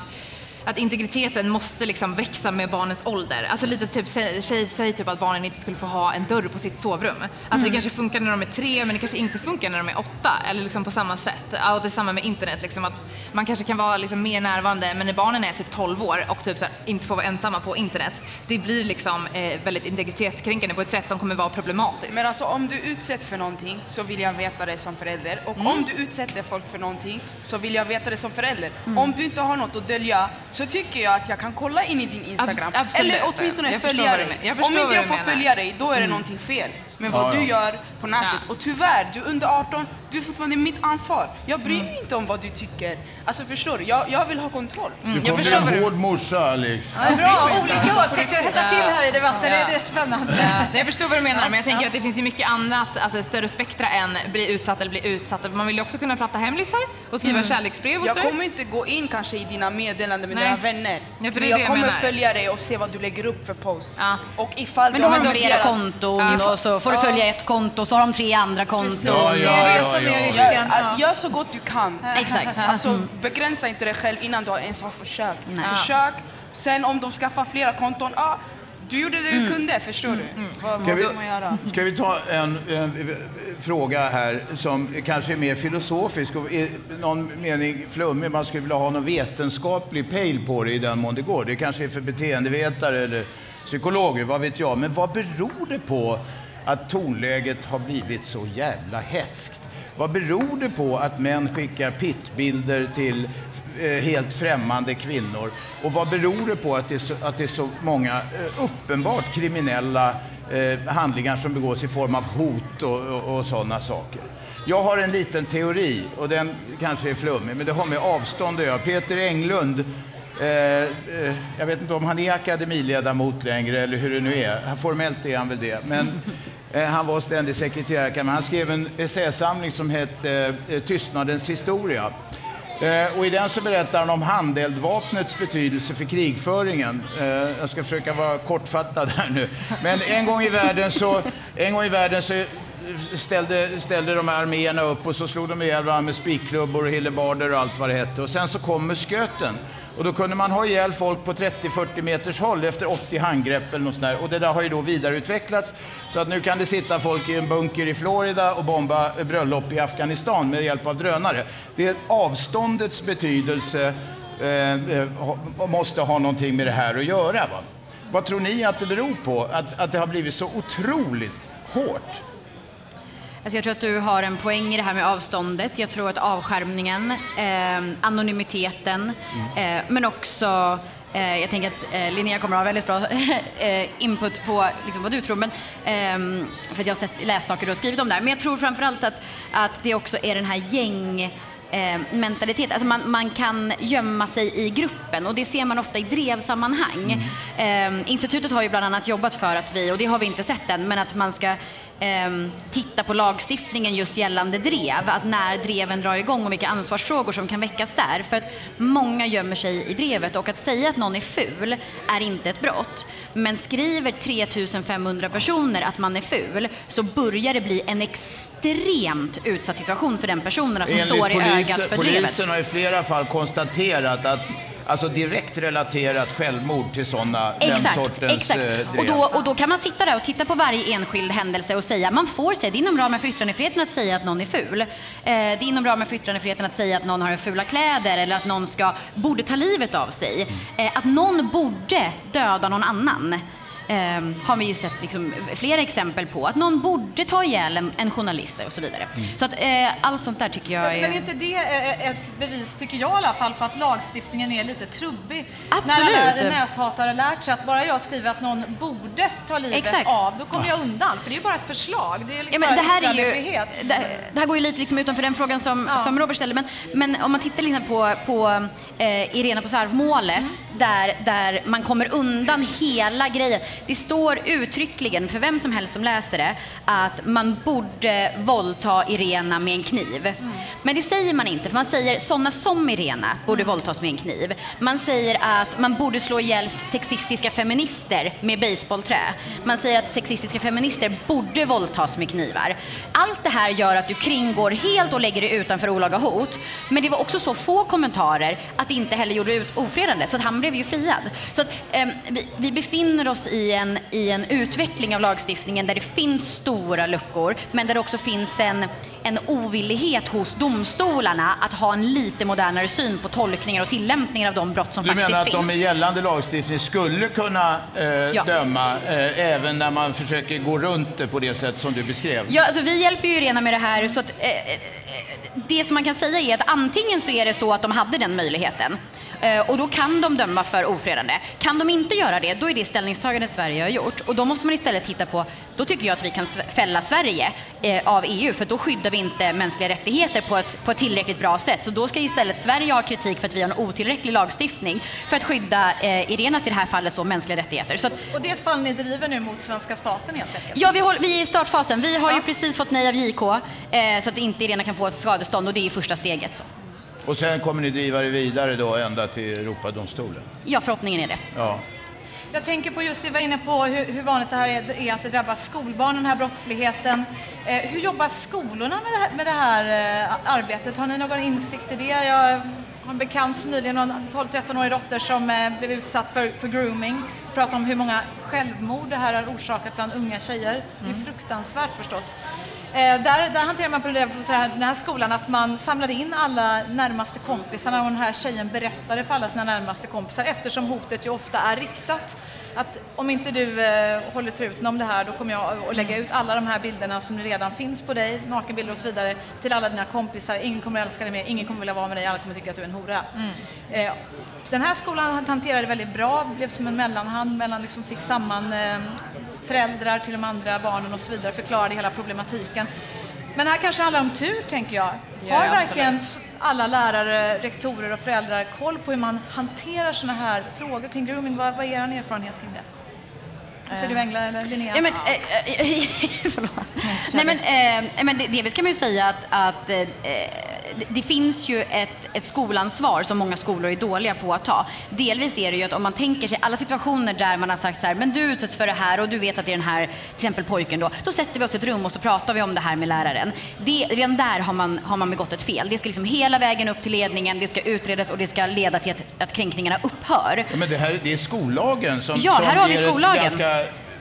att integriteten måste liksom växa med barnens ålder. Alltså lite typ, säg, säg, säg typ att barnen inte skulle få ha en dörr på sitt sovrum. Alltså det kanske funkar när de är tre men det kanske inte funkar när de är åtta. Eller liksom på samma sätt. Och det är samma med internet. Liksom att man kanske kan vara liksom mer närvarande men när barnen är typ 12 år och typ här, inte får vara ensamma på internet. Det blir liksom eh, väldigt integritetskränkande på ett sätt som kommer vara problematiskt. Men alltså om du utsätts för någonting så vill jag veta det som förälder. Och om du utsätter folk för någonting så vill jag veta det som förälder. Om du inte har något att dölja så tycker jag att jag kan kolla in i din Instagram. Abs- absolut. Eller åtminstone Jag följa dig. jag Om inte jag får följa dig, då är det någonting fel. Med vad Ja, du ja. gör på nätet. Och tyvärr, du är under 18, du är fortfarande mitt ansvar. Jag bryr mig inte om vad du tycker. Alltså förstår du? Jag, jag vill ha kontroll. Du kommer bli en hård morsa, Alex. Ja, bra, olika åsikter hettar till här i debatten. Det, det är spännande. Ja, jag förstår vad du menar, men jag tänker att det finns ju mycket annat, alltså ett större spektra än bli utsatt eller bli utsatt. Man vill ju också kunna prata hemlisar och skriva Mm. kärleksbrev och Jag sådär. kommer inte gå in kanske i dina meddelanden med Nej. dina vänner. Ja, för det är men det jag jag kommer menar. följa dig och se vad du lägger upp för post. Och ifall Men du har de flera noterat- konton Ifall- och så får du Ja. följa ett konto så har de tre andra konton. Ja, det är det som är risken. Gör, gör så gott du kan. Exakt. Alltså, Mm. begränsa inte dig själv innan du ens har försökt. Nej. Försök, sen om de skaffar flera konton, ah, du gjorde det du Mm. kunde, förstår du? Vad, Ska vad vi, ska man göra? ska vi ta en, en fråga här som kanske är mer filosofisk och i någon mening flummig. Man skulle vilja ha någon vetenskaplig pejl på det i den mån det går. Det kanske är för beteendevetare eller psykologer, vad vet jag. Men vad beror det på att tonläget har blivit så jävla hetskt? Vad beror det på att män skickar pittbilder till eh, helt främmande kvinnor? Och vad beror det på att det är så, att det är så många eh, uppenbart kriminella eh, handlingar som begås i form av hot och, och, och sådana saker? Jag har en liten teori, och den kanske är flummig, men det har med avstånd att göra. Peter Englund, eh, eh, jag vet inte om han är akademiledamot längre eller hur det nu är. Formellt är han väl det. Men Eh, Han var ständig sekreterare. Han skrev en essäsamling som hette eh, Tystnadens historia. Eh, Och I den så berättar han om handeldvapnets betydelse för krigföringen. Jag ska försöka vara kortfattad här nu. Men en gång i världen så, en gång i världen så ställde, ställde de här arméerna upp och så slog de ihjäl varandra med spikklubbor och hillebarder och allt vad det hette. Och sen så kom musköten. Och då kunde man ha ihjäl folk på 30-40 meters håll efter 80 handgrepp eller något sånt där. Och det där har ju då vidareutvecklats. Så att nu kan det sitta folk i en bunker i Florida och bomba bröllop i Afghanistan med hjälp av drönare. Det är avståndets betydelse eh, eh, måste ha någonting med det här att göra. Va? Vad tror ni att det beror på att, att det har blivit så otroligt hårt? Alltså jag tror att du har en poäng i det här med avståndet. Jag tror att avskärmningen, eh, anonymiteten, eh, men också eh, jag tänker att eh, Linnea kommer att ha väldigt bra eh, input på liksom, vad du tror, men, ehm, för att jag har sett, läst saker du har skrivit om det här. Men jag tror framförallt att, att det också är den här gäng mentalitet. Alltså man, man kan gömma sig i gruppen och det ser man ofta i drevsammanhang. Eh, institutet har ju bland annat jobbat för att vi, och det har vi inte sett än, men att man ska ehm, titta på lagstiftningen just gällande drev, att när dreven drar igång och vilka ansvarsfrågor som kan väckas där. För att många gömmer sig i drevet och att säga att någon är ful är inte ett brott. Men skriver 3500 personer att man är ful så börjar det bli en extremt utsatt situation för den personen som står i ögat för drevet. polisen har i flera fall konstaterat att Alltså direkt relaterat självmord till sådana, den Exakt, sortens exakt. eh. Och då, och då kan man sitta där och titta på varje enskild händelse och säga, man får säga, det är inom ramen för yttrandefriheten att säga att någon är ful. Eh, det är inom ramen för yttrandefriheten att säga att någon har fula kläder eller att någon ska, borde ta livet av sig. Eh, att någon borde döda någon annan. Eh, har vi ju sett liksom, flera exempel på. Att någon borde ta ihjäl en, en journalist och så vidare. Så att eh, allt sånt där tycker jag är... Men är inte det eh, ett bevis, tycker jag i alla fall, på att lagstiftningen är lite trubbig? Absolut. När alla näthatare lärt sig att bara jag skriver att någon borde ta livet Exakt. av, då kommer jag undan. För det är ju bara ett förslag. Det är Ja, liksom men bara det, här är ju, det, det här går ju lite liksom utanför den frågan som, som Robert ställde. Men, men om man tittar liksom på, på eh, Irena Posarv-målet där, där man kommer undan hela grejen. Det står uttryckligen för vem som helst som läser det att man borde våldta Irena med en kniv. Men det säger man inte, för man säger sådana som Irena borde våldtas med en kniv. Man säger att man borde slå ihjäl sexistiska feminister med baseballträ. Man säger att sexistiska feminister borde våldtas med knivar. Allt det här gör att du kringgår helt och lägger dig utanför olaga hot. Men det var också så få kommentarer att det inte heller gjorde ut ofredande, så att han blev ju friad. Så att, ehm, vi, vi befinner oss i en, i en utveckling av lagstiftningen där det finns stora luckor, men där det också finns en, en ovillighet hos domstolarna att ha en lite modernare syn på tolkningar och tillämpningar av de brott som Du faktiskt menar att finns. de i gällande lagstiftning skulle kunna eh, Ja. döma eh, även när man försöker gå runt det på det sätt som du beskrev? Ja, alltså vi hjälper ju Irena med det här. Så att, eh, eh, det som man kan säga är att antingen så är det så att de hade den möjligheten Och då kan de döma för ofredande. Kan de inte göra det, då är det ställningstagande Sverige har gjort. Och då måste man istället titta på, då tycker jag att vi kan fälla Sverige eh, av EU, för då skyddar vi inte mänskliga rättigheter på ett, på ett tillräckligt bra sätt. Så då ska istället Sverige ha kritik för att vi har en otillräcklig lagstiftning för att skydda eh, Irenas, i det här fallet, så, mänskliga rättigheter. Så att, Och det är ett fall ni driver nu mot svenska staten helt enkelt? Ja, vi, håller, vi är i startfasen. Vi har ju precis fått nej av JK eh, så att inte Irena kan få ett skadestånd och det är första steget. Så. Och sen kommer ni driva det vidare då ända till Europadomstolen? Ja, förhoppningen är det. Ja. Jag tänker på just, vi var inne på hur, hur vanligt det här är, är att det drabbar skolbarn, den här brottsligheten. Eh, hur jobbar skolorna med det här, med det här eh, arbetet? Har ni någon insikt i det? Jag har en bekant som nyligen, en 12-13-årig dotter som eh, blev utsatt för, för grooming. Pratar om hur många självmord det här har orsakat bland unga tjejer. Det är fruktansvärt förstås. Eh, där, där hanterar man på det på här, den här skolan att man samlade in alla närmaste kompisarna och den här tjejen berättade för alla sina närmaste kompisar eftersom hotet ju ofta är riktat. Att om inte du eh, håller truten om det här då kommer jag att lägga ut alla de här bilderna som redan finns på dig, nakenbilder och så vidare, till alla dina kompisar. Ingen kommer älska dig mer, ingen kommer vilja vara med dig, alla kommer tycka att du är en hora. Eh, den här skolan hanterade det väldigt bra, blev som en mellanhand mellan, liksom fick samman eh, föräldrar till de andra barnen och så vidare, förklarade hela problematiken. Men här kanske handlar om tur, tänker jag. Ja, Har verkligen s- alla lärare, rektorer och föräldrar koll på hur man hanterar sådana här frågor kring grooming? Vad, vad är er erfarenhet kring det? Säger du Engla eller Linnea? Ja, men, eh, eh, förlåt. Nej, men, eh, men det, delvis kan man ju säga att, att eh, det, finns ju ett, ett skolansvar som många skolor är dåliga på att ta. Delvis är det ju att om man tänker sig alla situationer där man har sagt så här, men du utsätts för det här och du vet att det är den här, till exempel pojken då, då sätter vi oss i ett rum och så pratar vi om det här med läraren. Det, redan där har man, har man begått ett fel. Det ska liksom hela vägen upp till ledningen, det ska utredas och det ska leda till att, att kränkningarna upphör. Ja, men det, här, det är skollagen som, Ja, som här har vi skollagen.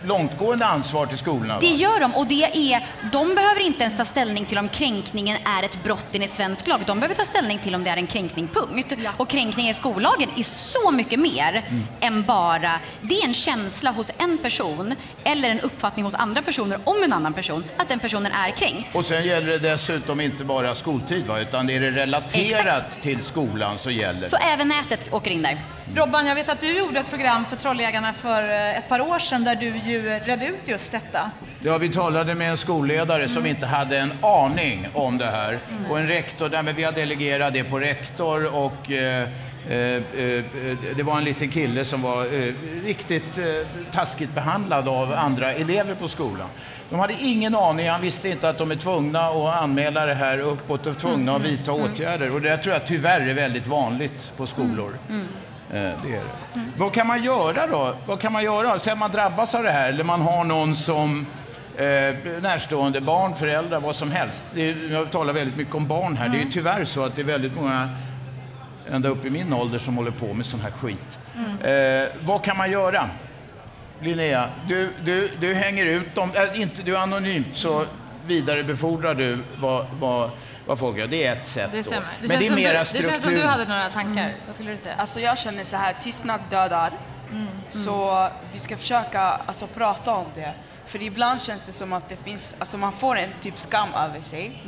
Långtgående ansvar till skolorna. va? Det gör de och det är, de behöver inte ens ta ställning till om kränkningen är ett brott enligt svensk lag. De behöver ta ställning till om det är en kränkning, punkt. Och kränkning i skollagen är så mycket mer än bara, det är en känsla hos en person eller en uppfattning hos andra personer om en annan person, att den personen är kränkt. Och sen gäller det dessutom inte bara skoltid, va? utan är det relaterat till skolan så gäller Så det. även nätet åker in där. Robban, jag vet att du gjorde ett program för Trolljägarna för eh, ett par år sedan där du ju redde ut just detta. Ja, vi talade med en skolledare som inte hade en aning om det här. Och en rektor, där, men vi har delegerat det på rektor och eh, eh, eh, det var en liten kille som var eh, riktigt eh, taskigt behandlad av andra elever på skolan. De hade ingen aning, han visste inte att de är tvungna att anmäla det här uppåt och tvungna att vidta åtgärder. Och det tror jag tyvärr är väldigt vanligt på skolor. Eh, Det är det. Vad kan man göra då? Vad kan man göra? Sen man drabbas av det här eller man har någon som eh, närstående, barn, föräldrar, vad som helst. Det är, jag talar väldigt mycket om barn här. Det är ju tyvärr så att det är väldigt många ända upp i min ålder som håller på med sån här skit. Eh, vad kan man göra? Linnea, du, du, du hänger ut dem. Äh, inte du anonymt så vidarebefordrar du vad, vad, vad folk gör. Det är ett sätt. Det stämmer. Det, Men det är som du, mera det känns som du hade några tankar. Vad skulle du säga? Alltså jag känner så här, tystnad dödar. Så vi ska försöka alltså, prata om det. För ibland känns det som att det finns, alltså man får en typ skam över sig.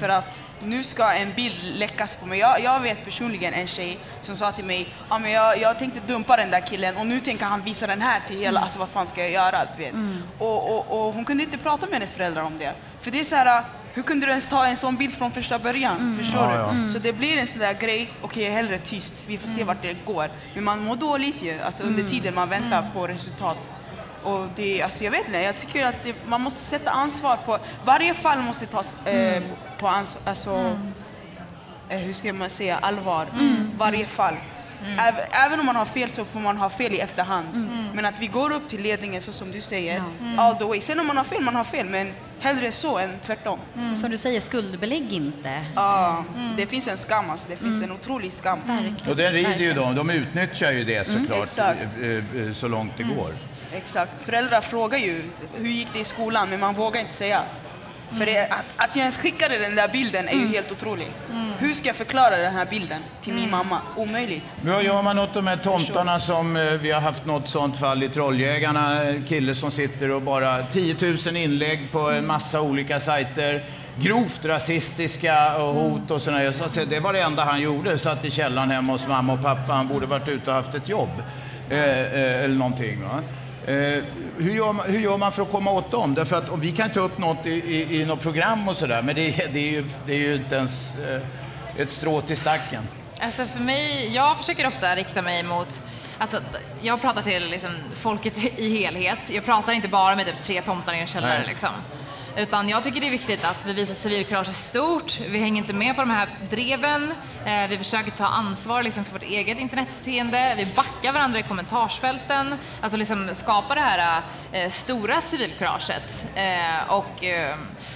För att nu ska en bild läckas på mig. Jag, jag vet personligen en tjej som sa till mig, ja men jag, jag tänkte dumpa den där killen och nu tänker han visa den här till hela, alltså vad fan ska jag göra? Vet. Och, och, och hon kunde inte prata med hennes föräldrar om det. För det är så här, hur kunde du ens ta en sån bild från första början? Förstår Ja, du? ja. Så det blir en sån där grej, okej är hellre tyst, vi får se vart det går. Men man mår dåligt ju, alltså under tiden man väntar på resultat. Och det, alltså jag vet inte, jag tycker att det, man måste sätta ansvar på, varje fall måste tas eh, på ansvar, alltså, eh, hur ska man säga, allvar. Varje fall. Även, även om man har fel så får man ha fel i efterhand. Men att vi går upp till ledningen så som du säger, all the way. Sen om man har fel, man har fel, men hellre så än tvärtom. Som du säger, skuldbelägg inte. Ja, det finns en skam alltså. Det finns en otrolig skam. Och den rider ju de. De utnyttjar ju det såklart Exakt. eh, eh, så långt det går. Exakt. Föräldrar frågar ju hur gick det i skolan, men man vågar inte säga. För det, att, att jag ens skickade den där bilden är ju helt otroligt. Hur ska jag förklara den här bilden till min mamma? Omöjligt. Vad gör man åt de här tomtarna som eh, vi har haft något sånt fall i Trolljägarna? En kille som sitter och bara 10 000 inlägg på en massa olika sajter. grovt rasistiska och hot och sådär. Så att det var det enda han gjorde. Satt i källaren hemma hos mamma och pappa. Han borde varit ute och haft ett jobb. Eh, eh, eller någonting. Va? Eh, hur, gör man, hur gör man för att komma åt dem? Därför att vi kan ta upp något i, i, i något program och sådär, men det, det, är ju, det är ju inte ens eh, ett strå till stacken. Alltså för mig, jag försöker ofta rikta mig mot Alltså, jag pratar till liksom, folket i helhet. Jag pratar inte bara med typ, tre tomtar i en källare. Liksom. Utan jag tycker det är viktigt att vi visar civilkurage stort. Vi hänger inte med på de här dreven. Eh, vi försöker ta ansvar liksom, för vårt eget internetbeteende. Vi backar varandra i kommentarsfälten. Alltså liksom skapa det här eh, stora civilkuraget. Eh, och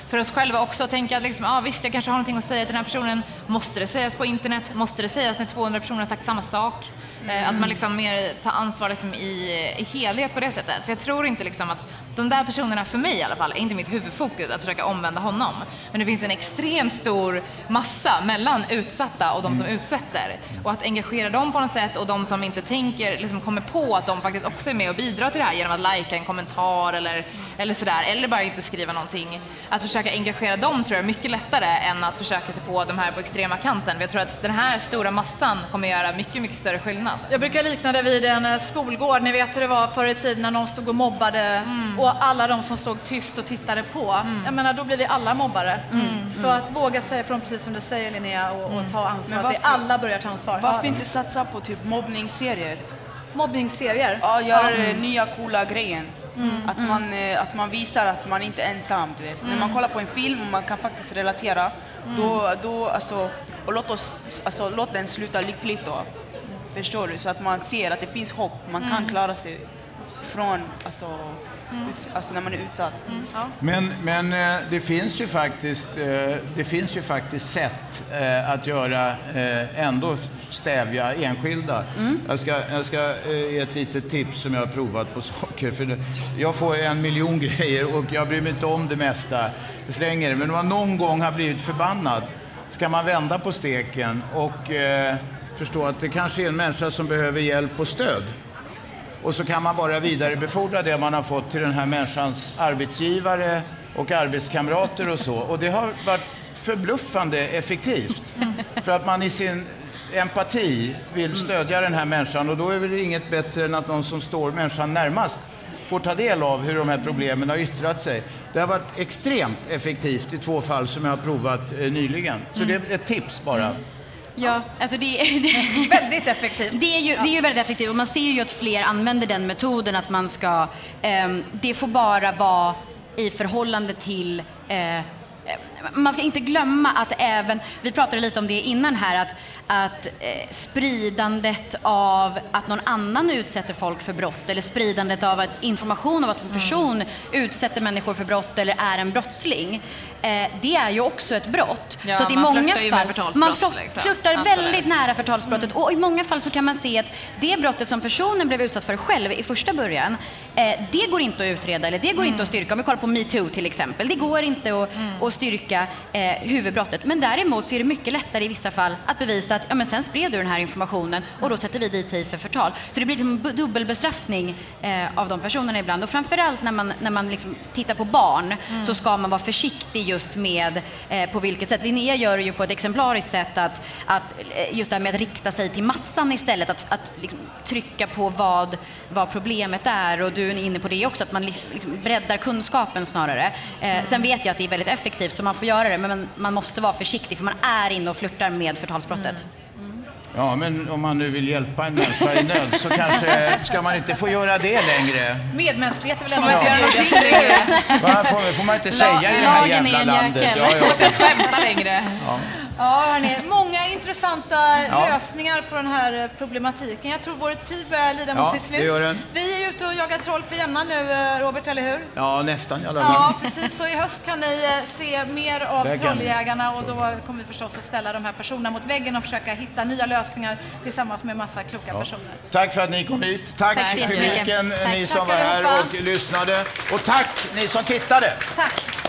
för oss själva också tänka att liksom, ah, visst, jag kanske har någonting att säga till den här personen. Måste det sägas på internet? Måste det sägas när 200 personer har sagt samma sak? Mm. Att man liksom mer tar ansvar liksom i, i helhet på det sättet. För jag tror inte liksom att de där personerna, för mig i alla fall, är inte mitt huvudfokus att försöka omvända honom. Men det finns en extremt stor massa mellan utsatta och de som mm. utsätter. Och att engagera dem på något sätt och de som inte tänker, liksom kommer på att de faktiskt också är med och bidrar till det här genom att lajka en kommentar eller, eller sådär, eller bara inte skriva någonting. Att försöka engagera dem tror jag är mycket lättare än att försöka sig på de här på extrema kanten. För jag tror att den här stora massan kommer göra mycket, mycket större skillnad. Jag brukar likna det vid en skolgård. Ni vet hur det var förr i tiden när någon stod och mobbade mm. Och alla de som stod tyst och tittade på. Mm. Jag menar, då blir vi alla mobbare. Mm. Så att våga säga ifrån, precis som du säger Linnea, och, och mm. ta ansvar. Att vi alla börjar ta ansvar. Varför inte satsa på typ mobbningsserier? Mobbningsserier? Ja, gör mm. nya coola grejen. Mm. Att, man, eh, att man visar att man inte är ensam. Du vet. Mm. När man kollar på en film och man kan faktiskt relatera, mm. då, då alltså, och låt, oss, alltså, låt den sluta lyckligt då. Förstår du? Så att man ser att det finns hopp, man kan mm. klara sig från alltså, Mm. alltså när man är utsatt. Mm. Ja. Men, men eh, det, finns ju faktiskt, eh, det finns ju faktiskt sätt eh, att göra, ändå stävja enskilda. Mm. Jag ska, jag ska ge ett litet tips som jag har provat på saker. För jag får en miljon grejer och jag bryr mig inte om det mesta. Jag slänger det. Men om man någon gång har blivit förbannad ska man vända på steken och förstå att det kanske är en människa som behöver hjälp och stöd. Och så kan man bara vidarebefordra det man har fått till den här människans arbetsgivare och arbetskamrater och så. Och det har varit förbluffande effektivt. För att man i sin empati vill stödja den här människan och då är det inget bättre än att någon som står människan närmast får ta del av hur de här problemen har yttrat sig. Det har varit extremt effektivt i två fall som jag har provat eh, nyligen. Så det är ett tips bara. Ja, alltså det, det väldigt effektivt. Det är, ju, det är ju väldigt effektivt och man ser ju att fler använder den metoden att man ska, eh, det får bara vara i förhållande till eh, man ska inte glömma att även, vi pratade lite om det innan här, att, att eh, spridandet av att någon annan utsätter folk för brott eller spridandet av att information om att en person mm. utsätter människor för brott eller är en brottsling, eh, det är ju också ett brott. Ja, så att i många fall, man liksom. flörtar väldigt nära förtalsbrottet mm. och i många fall så kan man se att det brottet som personen blev utsatt för själv i första början, eh, det går inte att utreda eller det går mm. inte att styrka. Om vi kollar på metoo till exempel, det går inte att, mm. att styrka eh, huvudbrottet. Men däremot så är det mycket lättare i vissa fall att bevisa att ja, men sen spred du den här informationen och då sätter vi dit dig för förtal. Så det blir liksom dubbelbestraffning eh, av de personerna ibland. Och framförallt när man, när man liksom tittar på barn mm. så ska man vara försiktig just med eh, på vilket sätt. Linnea gör det ju på ett exemplariskt sätt att, att eh, just det här med att rikta sig till massan istället, att, att liksom, trycka på vad, vad problemet är och du är inne på det också, att man liksom breddar kunskapen snarare. Eh, sen vet jag att det är väldigt effektivt så man får göra det, men man måste vara försiktig för man är inne och flörtar med förtalsbrottet. Mm. Ja, men om man nu vill hjälpa en människa i nöd så kanske ska man inte få göra det längre. Medmänsklighet är väl ändå inte göra någonting längre? Får, får man inte säga i det här jävla landet? Ja, ja. Får inte ens skämta längre. Ja. Ja, hörni, många intressanta ja. lösningar på den här eh, problematiken. Jag tror vår tid börjar lida mot sitt slut. Vi är ute och jagar troll för jämna nu, eh, Robert, eller hur? Ja, nästan i alla fall. Ja, precis. Så i höst kan ni eh, se mer av väggen. Trolljägarna och då kommer vi förstås att ställa de här personerna mot väggen och försöka hitta nya lösningar tillsammans med massa kloka ja. personer. Tack för att ni kom hit. Tack, tack publiken, ni som var här och lyssnade. Och tack ni som tittade. Tack.